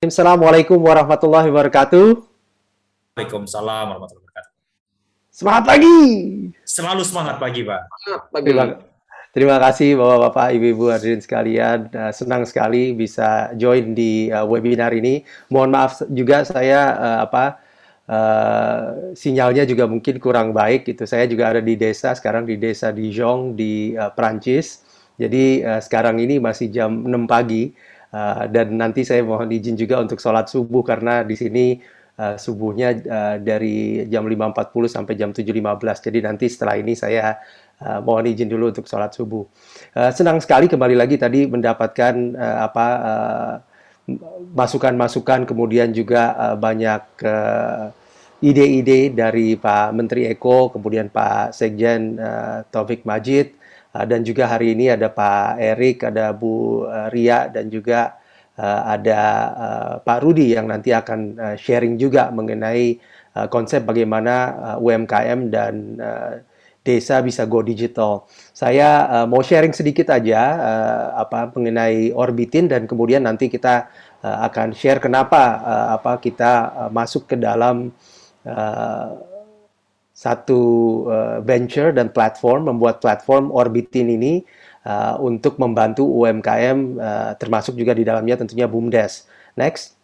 Assalamualaikum warahmatullahi wabarakatuh. Waalaikumsalam warahmatullahi wabarakatuh. Semangat pagi. Selalu semangat pagi, Pak. Terima, terima kasih Bapak-bapak, Ibu-ibu hadirin sekalian. Uh, senang sekali bisa join di uh, webinar ini. Mohon maaf juga saya uh, apa uh, sinyalnya juga mungkin kurang baik itu. Saya juga ada di desa sekarang di desa Dijon di uh, Prancis. Jadi uh, sekarang ini masih jam 6 pagi Uh, dan nanti saya mohon izin juga untuk sholat subuh karena di sini uh, subuhnya uh, dari jam 5.40 sampai jam 7.15. Jadi nanti setelah ini saya uh, mohon izin dulu untuk sholat subuh. Uh, senang sekali kembali lagi tadi mendapatkan uh, apa masukan-masukan, uh, kemudian juga uh, banyak ide-ide dari Pak Menteri Eko, kemudian Pak Sekjen uh, Taufik Majid, Uh, dan juga hari ini ada Pak Erik, ada Bu uh, Ria, dan juga uh, ada Pak Rudi yang nanti akan sharing juga mengenai konsep bagaimana UMKM dan desa bisa go digital. Saya mau sharing sedikit aja apa mengenai Orbitin dan kemudian nanti kita akan share kenapa apa kita masuk ke dalam satu uh, venture dan platform membuat platform Orbitin ini uh, untuk membantu UMKM uh, termasuk juga di dalamnya tentunya BUMDes. Next.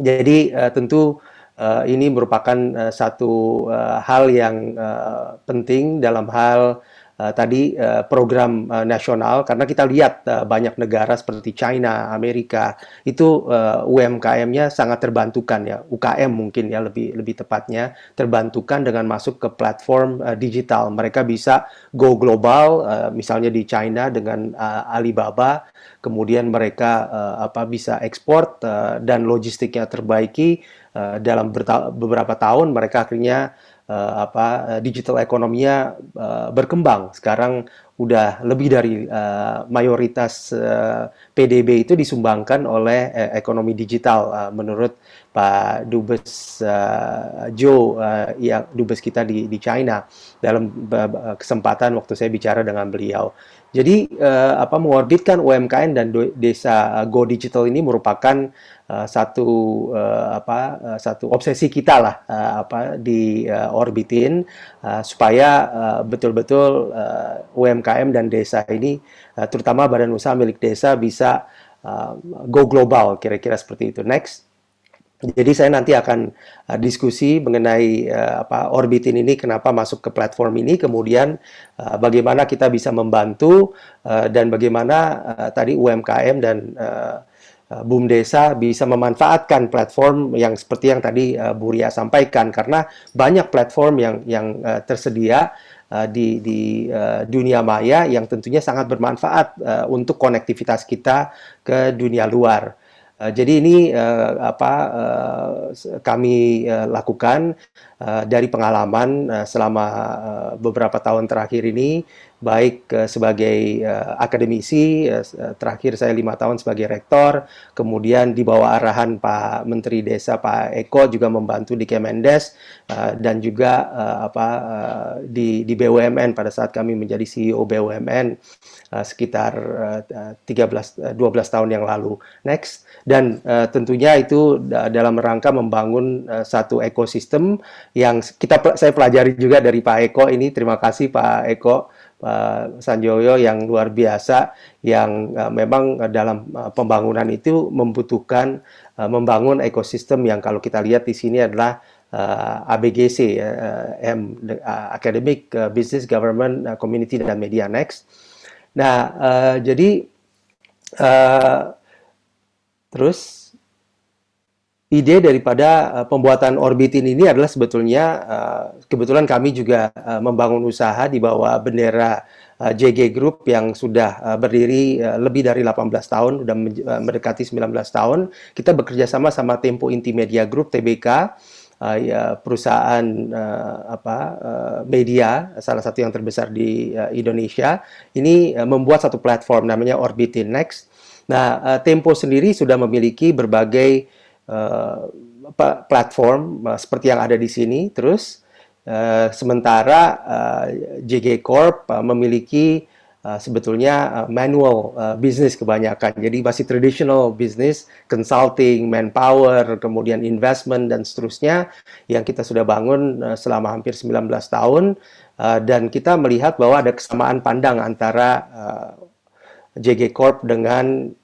Jadi uh, tentu uh, ini merupakan uh, satu uh, hal yang uh, penting dalam hal uh, tadi uh, program uh, nasional karena kita lihat uh, banyak negara seperti China, Amerika itu uh, UMKM-nya sangat terbantukan ya, UKM mungkin ya lebih lebih tepatnya terbantukan dengan masuk ke platform uh, digital. Mereka bisa go global uh, misalnya di China dengan uh, Alibaba, kemudian mereka uh, apa bisa ekspor uh, dan logistiknya terbaiki uh, dalam beberapa tahun mereka akhirnya uh, apa uh, digital ekonominya uh, berkembang. Sekarang udah lebih dari uh, mayoritas uh, PDB itu disumbangkan oleh uh, ekonomi digital uh, menurut Pak Dubes uh, Joe uh, yang dubes kita di di China dalam uh, kesempatan waktu saya bicara dengan beliau. Jadi uh, apa mengorbitkan UMKM dan desa uh, Go Digital ini merupakan uh, satu uh, apa uh, satu obsesi kita lah uh, apa di uh, orbitin uh, supaya betul-betul uh, UMKM dan desa ini uh, terutama badan usaha milik desa bisa uh, go global kira-kira seperti itu. Next. Jadi saya nanti akan uh, diskusi mengenai uh, apa orbitin ini kenapa masuk ke platform ini, kemudian uh, bagaimana kita bisa membantu uh, dan bagaimana uh, tadi UMKM dan uh, Boom Desa bisa memanfaatkan platform yang seperti yang tadi uh, Bu sampaikan karena banyak platform yang yang uh, tersedia uh, di di uh, dunia maya yang tentunya sangat bermanfaat uh, untuk konektivitas kita ke dunia luar. Uh, jadi ini uh, apa uh, kami uh, lakukan uh, dari pengalaman uh, selama uh, beberapa tahun terakhir ini baik uh, sebagai uh, akademisi, uh, terakhir saya lima tahun sebagai rektor, kemudian di bawah arahan Pak Menteri Desa Pak Eko juga membantu di Kemendes uh, dan juga uh, apa uh, di di BUMN pada saat kami menjadi CEO BUMN uh, sekitar uh, 13 uh, 12 tahun yang lalu. Next dan uh, tentunya itu dalam rangka membangun uh, satu ekosistem yang kita saya pelajari juga dari Pak Eko ini. Terima kasih Pak Eko Pak Sanjoyo yang luar biasa yang uh, memang dalam uh, pembangunan itu membutuhkan uh, membangun ekosistem yang kalau kita lihat di sini adalah ABGC M Academic Business Government Community dan Media Next. Nah, jadi terus ide daripada uh, pembuatan orbitin ini adalah sebetulnya uh, kebetulan kami juga uh, membangun usaha di bawah bendera JG Group yang sudah berdiri lebih dari 18 tahun, sudah uh, mendekati 19 tahun. Kita bekerja sama sama Tempo Inti Media Group TBK. Ya, perusahaan apa media salah satu yang terbesar di Indonesia ini membuat satu platform namanya Orbitin Next. Nah, Tempo sendiri sudah memiliki berbagai uh, platform uh, seperti yang ada di sini. Terus uh, sementara uh, JG Corp uh, memiliki uh, sebetulnya uh, manual uh, business kebanyakan. Jadi masih traditional business, consulting, manpower, kemudian investment dan seterusnya yang kita sudah bangun uh, selama hampir 19 tahun uh, dan kita melihat bahwa ada kesamaan pandang antara uh, JG Corp dengan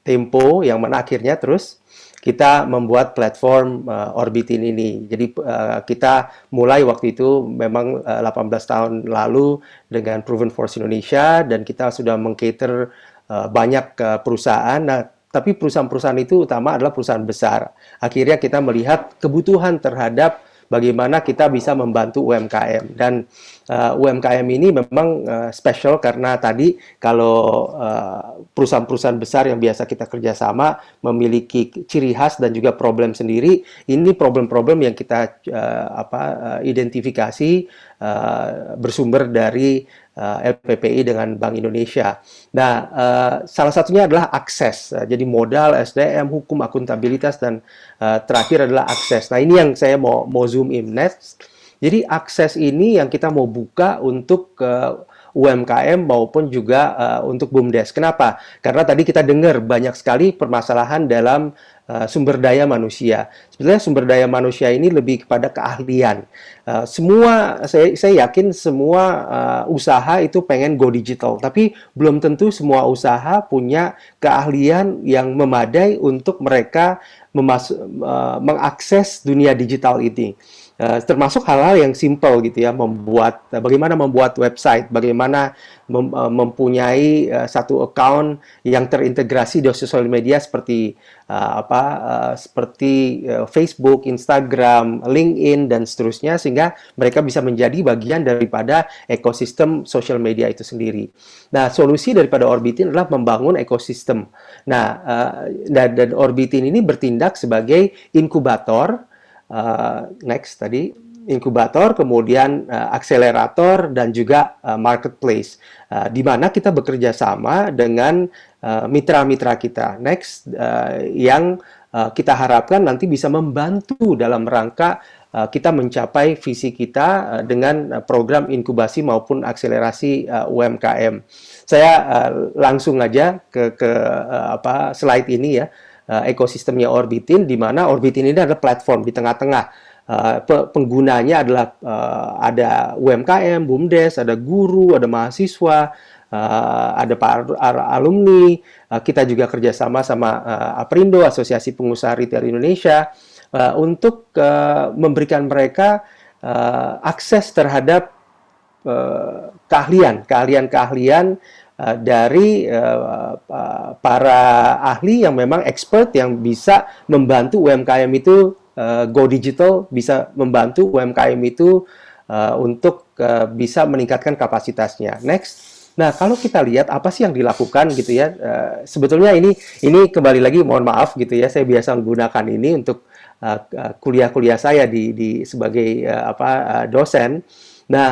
Tempo yang mana akhirnya terus kita membuat platform uh, Orbitin ini. Jadi uh, kita mulai waktu itu memang uh, 18 tahun lalu dengan Proven Force Indonesia dan kita sudah mengcater uh, banyak uh, perusahaan. Nah, tapi perusahaan-perusahaan itu utama adalah perusahaan besar. Akhirnya kita melihat kebutuhan terhadap bagaimana kita bisa membantu UMKM dan uh, UMKM ini memang uh, special karena tadi kalau uh, perusahaan-perusahaan besar yang biasa kita kerjasama memiliki ciri khas dan juga problem sendiri ini problem-problem yang kita uh, apa uh, identifikasi uh, bersumber dari uh, LPPI dengan Bank Indonesia. Nah, uh, salah satunya adalah akses. Uh, jadi modal, SDM, hukum, akuntabilitas dan uh, terakhir adalah akses. Nah, ini yang saya mau mau zoom in next. Jadi akses ini yang kita mau buka untuk uh, UMKM maupun juga uh, untuk BUMDes. Kenapa? Karena tadi kita dengar banyak sekali permasalahan dalam uh, sumber daya manusia. Sebenarnya sumber daya manusia ini lebih kepada keahlian. Uh, semua saya, saya yakin semua uh, usaha itu pengen go digital, tapi belum tentu semua usaha punya keahlian yang memadai untuk mereka memasuk, uh, mengakses dunia digital ini. Uh, termasuk hal-hal yang simple gitu ya, membuat uh, bagaimana membuat website, bagaimana mem, uh, mempunyai uh, satu account yang terintegrasi di sosial media seperti uh, apa uh, seperti uh, Facebook, Instagram, LinkedIn dan seterusnya sehingga mereka bisa menjadi bagian daripada ekosistem sosial media itu sendiri. Nah, solusi daripada Orbitin adalah membangun ekosistem. Nah, uh, dan, dan Orbitin ini bertindak sebagai inkubator uh, next tadi inkubator, kemudian uh, akselerator dan juga uh, marketplace, uh, di mana kita bekerja sama dengan mitra-mitra uh, kita. Next, uh, yang uh, kita harapkan nanti bisa membantu dalam rangka uh, kita mencapai visi kita uh, dengan program inkubasi maupun akselerasi uh, UMKM. Saya uh, langsung aja ke ke uh, apa slide ini ya uh, ekosistemnya Orbitin di mana Orbitin ini adalah platform di tengah-tengah. Uh, penggunanya adalah uh, ada UMKM, BUMDes, ada guru, ada mahasiswa, uh, ada para alumni, uh, kita juga kerjasama sama uh, Aprindo, Asosiasi Pengusaha Retail Indonesia, uh, untuk uh, memberikan mereka uh, akses terhadap uh, keahlian, keahlian-keahlian Uh, dari uh, para ahli yang memang expert yang bisa membantu UMKM itu uh, go digital, bisa membantu UMKM itu untuk bisa meningkatkan kapasitasnya. Next. Nah, kalau kita lihat apa sih yang dilakukan gitu ya, sebetulnya ini ini kembali lagi mohon maaf gitu ya, saya biasa menggunakan ini untuk kuliah-kuliah saya di, di sebagai apa dosen. Nah,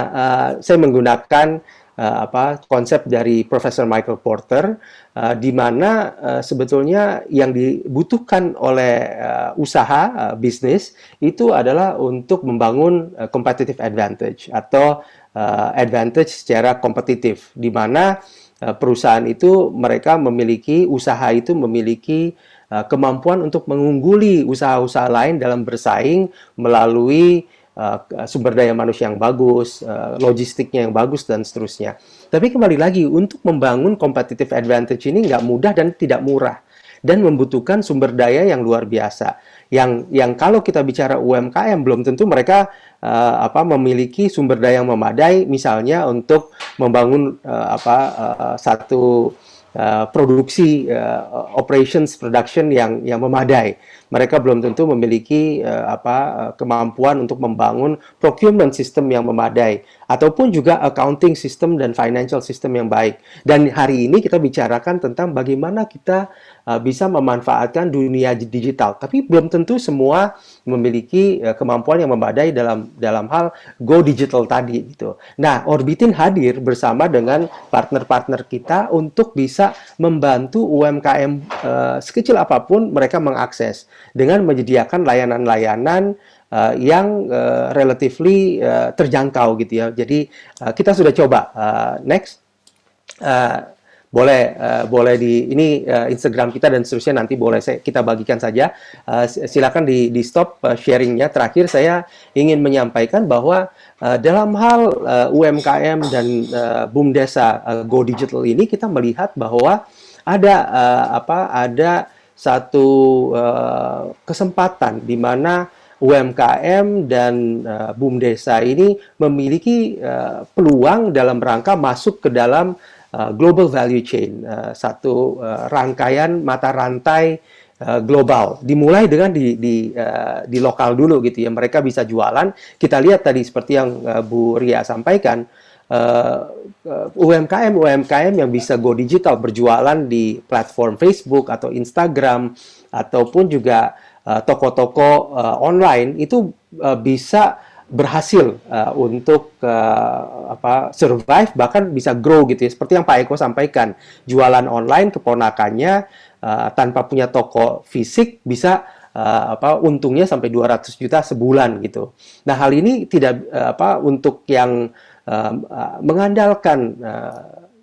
saya menggunakan uh, apa konsep dari Profesor Michael Porter uh, di mana uh, sebetulnya yang dibutuhkan oleh uh, usaha uh, bisnis itu adalah untuk membangun uh, competitive advantage atau uh, advantage secara kompetitif di mana uh, perusahaan itu mereka memiliki usaha itu memiliki kemampuan untuk mengungguli usaha-usaha lain dalam bersaing melalui Uh, sumber daya manusia yang bagus, uh, logistiknya yang bagus, dan seterusnya. Tapi kembali lagi, untuk membangun competitive advantage ini nggak mudah dan tidak murah. Dan membutuhkan sumber daya yang luar biasa. Yang, yang kalau kita bicara UMKM, belum tentu mereka uh, apa memiliki sumber daya yang memadai, misalnya untuk membangun uh, apa uh, satu uh, produksi uh, operations production yang yang memadai mereka belum tentu memiliki uh, apa kemampuan untuk membangun procurement system yang memadai ataupun juga accounting system dan financial system yang baik. Dan hari ini kita bicarakan tentang bagaimana kita uh, bisa memanfaatkan dunia digital. Tapi belum tentu semua memiliki uh, kemampuan yang memadai dalam dalam hal go digital tadi gitu. Nah, Orbitin hadir bersama dengan partner-partner kita untuk bisa membantu UMKM uh, sekecil apa pun mereka mengakses dengan menyediakan layanan-layanan uh, yang uh, relatively uh, terjangkau gitu ya. Jadi uh, kita sudah coba uh, next uh, boleh uh, boleh di ini uh, Instagram kita dan seterusnya nanti boleh saya, kita bagikan saja. Uh, silakan di di stop sharingnya. Terakhir saya ingin menyampaikan bahwa uh, dalam hal uh, UMKM dan uh, boom desa uh, go digital ini kita melihat bahwa ada uh, apa ada satu uh, kesempatan di mana UMKM dan uh, boom desa ini memiliki uh, peluang dalam rangka masuk ke dalam uh, global value chain, uh, satu uh, rangkaian mata rantai uh, global. Dimulai dengan di di uh, di lokal dulu gitu ya. Mereka bisa jualan. Kita lihat tadi seperti yang uh, Bu Ria sampaikan uh, UMKM UMKM yang bisa go digital berjualan di platform Facebook atau Instagram ataupun juga Eh, toko-toko uh, online itu uh, bisa berhasil uh, untuk uh, apa survive bahkan bisa grow gitu ya seperti yang Pak Eko sampaikan jualan online keponakannya uh, tanpa punya toko fisik bisa uh, apa untungnya sampai 200 juta sebulan gitu. Nah, hal ini tidak uh, apa untuk yang uh, uh, mengandalkan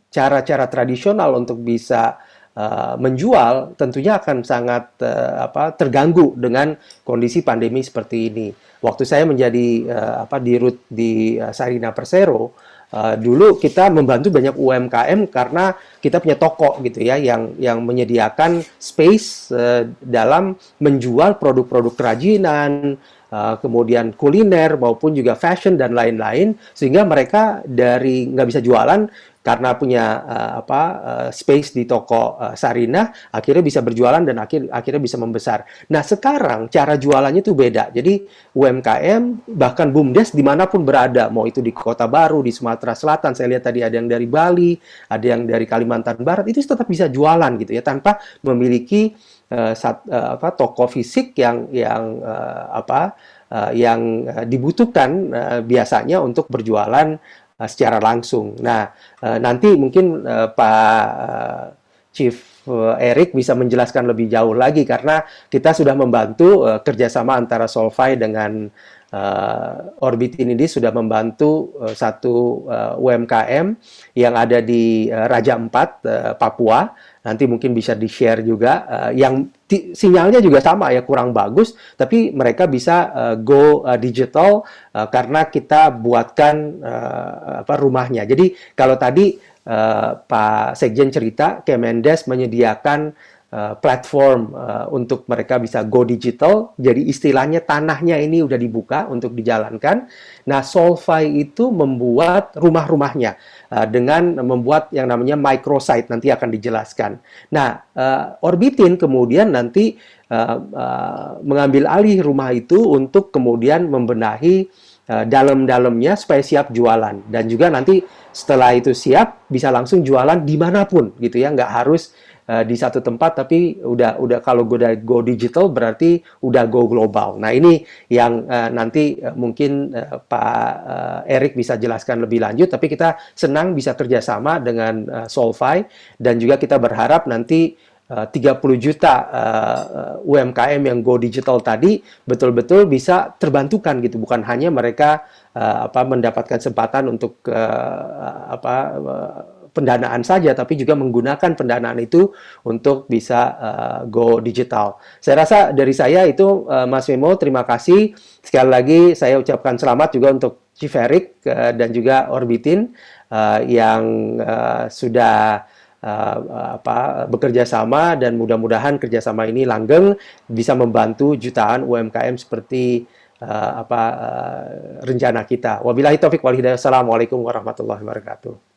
cara-cara uh, tradisional untuk bisa uh, menjual tentunya akan sangat uh, apa terganggu dengan kondisi pandemi seperti ini. Waktu saya menjadi uh, apa di root di uh, Sarina Persero uh, dulu kita membantu banyak UMKM karena kita punya toko gitu ya yang yang menyediakan space uh, dalam menjual produk-produk kerajinan Uh, kemudian kuliner maupun juga fashion dan lain-lain sehingga mereka dari nggak bisa jualan karena punya uh, apa uh, space di toko uh, Sarina akhirnya bisa berjualan dan akhir akhirnya bisa membesar. Nah sekarang cara jualannya itu beda. Jadi UMKM bahkan bumdes di mana pun berada, mau itu di Kota Baru, di Sumatera Selatan, saya lihat tadi ada yang dari Bali, ada yang dari Kalimantan Barat, itu tetap bisa jualan gitu ya tanpa memiliki uh, sat, uh, apa toko fisik yang yang uh, apa uh, yang dibutuhkan uh, biasanya untuk berjualan secara langsung. Nah, uh, nanti mungkin uh, Pak Chief Eric bisa menjelaskan lebih jauh lagi karena kita sudah membantu kerjasama antara Solvay dengan uh, Orbit ini sudah membantu uh, satu uh, UMKM yang ada di uh, Raja Empat uh, Papua nanti mungkin bisa di-share juga uh, yang sinyalnya juga sama ya kurang bagus tapi mereka bisa uh, go uh, digital uh, karena kita buatkan uh, apa rumahnya. Jadi kalau tadi uh, Pak Sekjen cerita Kemendes menyediakan uh, platform uh, untuk mereka bisa go digital. Jadi istilahnya tanahnya ini udah dibuka untuk dijalankan. Nah, Solvay itu membuat rumah-rumahnya uh, dengan membuat yang namanya microsite nanti akan dijelaskan. Nah, uh, Orbitin kemudian nanti uh, uh, mengambil alih rumah itu untuk kemudian membenahi dalam-dalamnya supaya siap jualan dan juga nanti setelah itu siap bisa langsung jualan di mana pun gitu ya nggak harus di satu tempat tapi udah udah kalau udah go digital berarti udah go global. Nah, ini yang uh, nanti uh, mungkin uh, Pak uh, Erik bisa jelaskan lebih lanjut tapi kita senang bisa kerjasama dengan uh, Solvay dan juga kita berharap nanti uh, 30 juta uh, UMKM yang go digital tadi betul-betul bisa terbantukan gitu bukan hanya mereka uh, apa mendapatkan kesempatan untuk uh, apa uh, pendanaan saja, tapi juga menggunakan pendanaan itu untuk bisa uh, go digital. Saya rasa dari saya itu uh, Mas Memo, terima kasih. Sekali lagi saya ucapkan selamat juga untuk Chief uh, dan juga Orbitin uh, yang uh, sudah uh, apa bekerja sama dan mudah-mudahan kerjasama ini langgeng bisa membantu jutaan UMKM seperti uh, apa uh, rencana kita. Wabillahi taufik wal hidayah. Assalamualaikum warahmatullahi wabarakatuh.